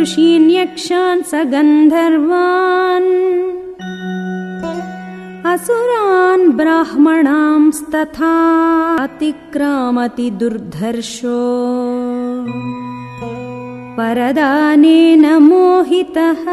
ऋषीन् यक्षान् स गन्धर्वान् असुरान् ब्राह्मणांस्तथातिक्रामति दुर्धर्षो परदानेन मोहितः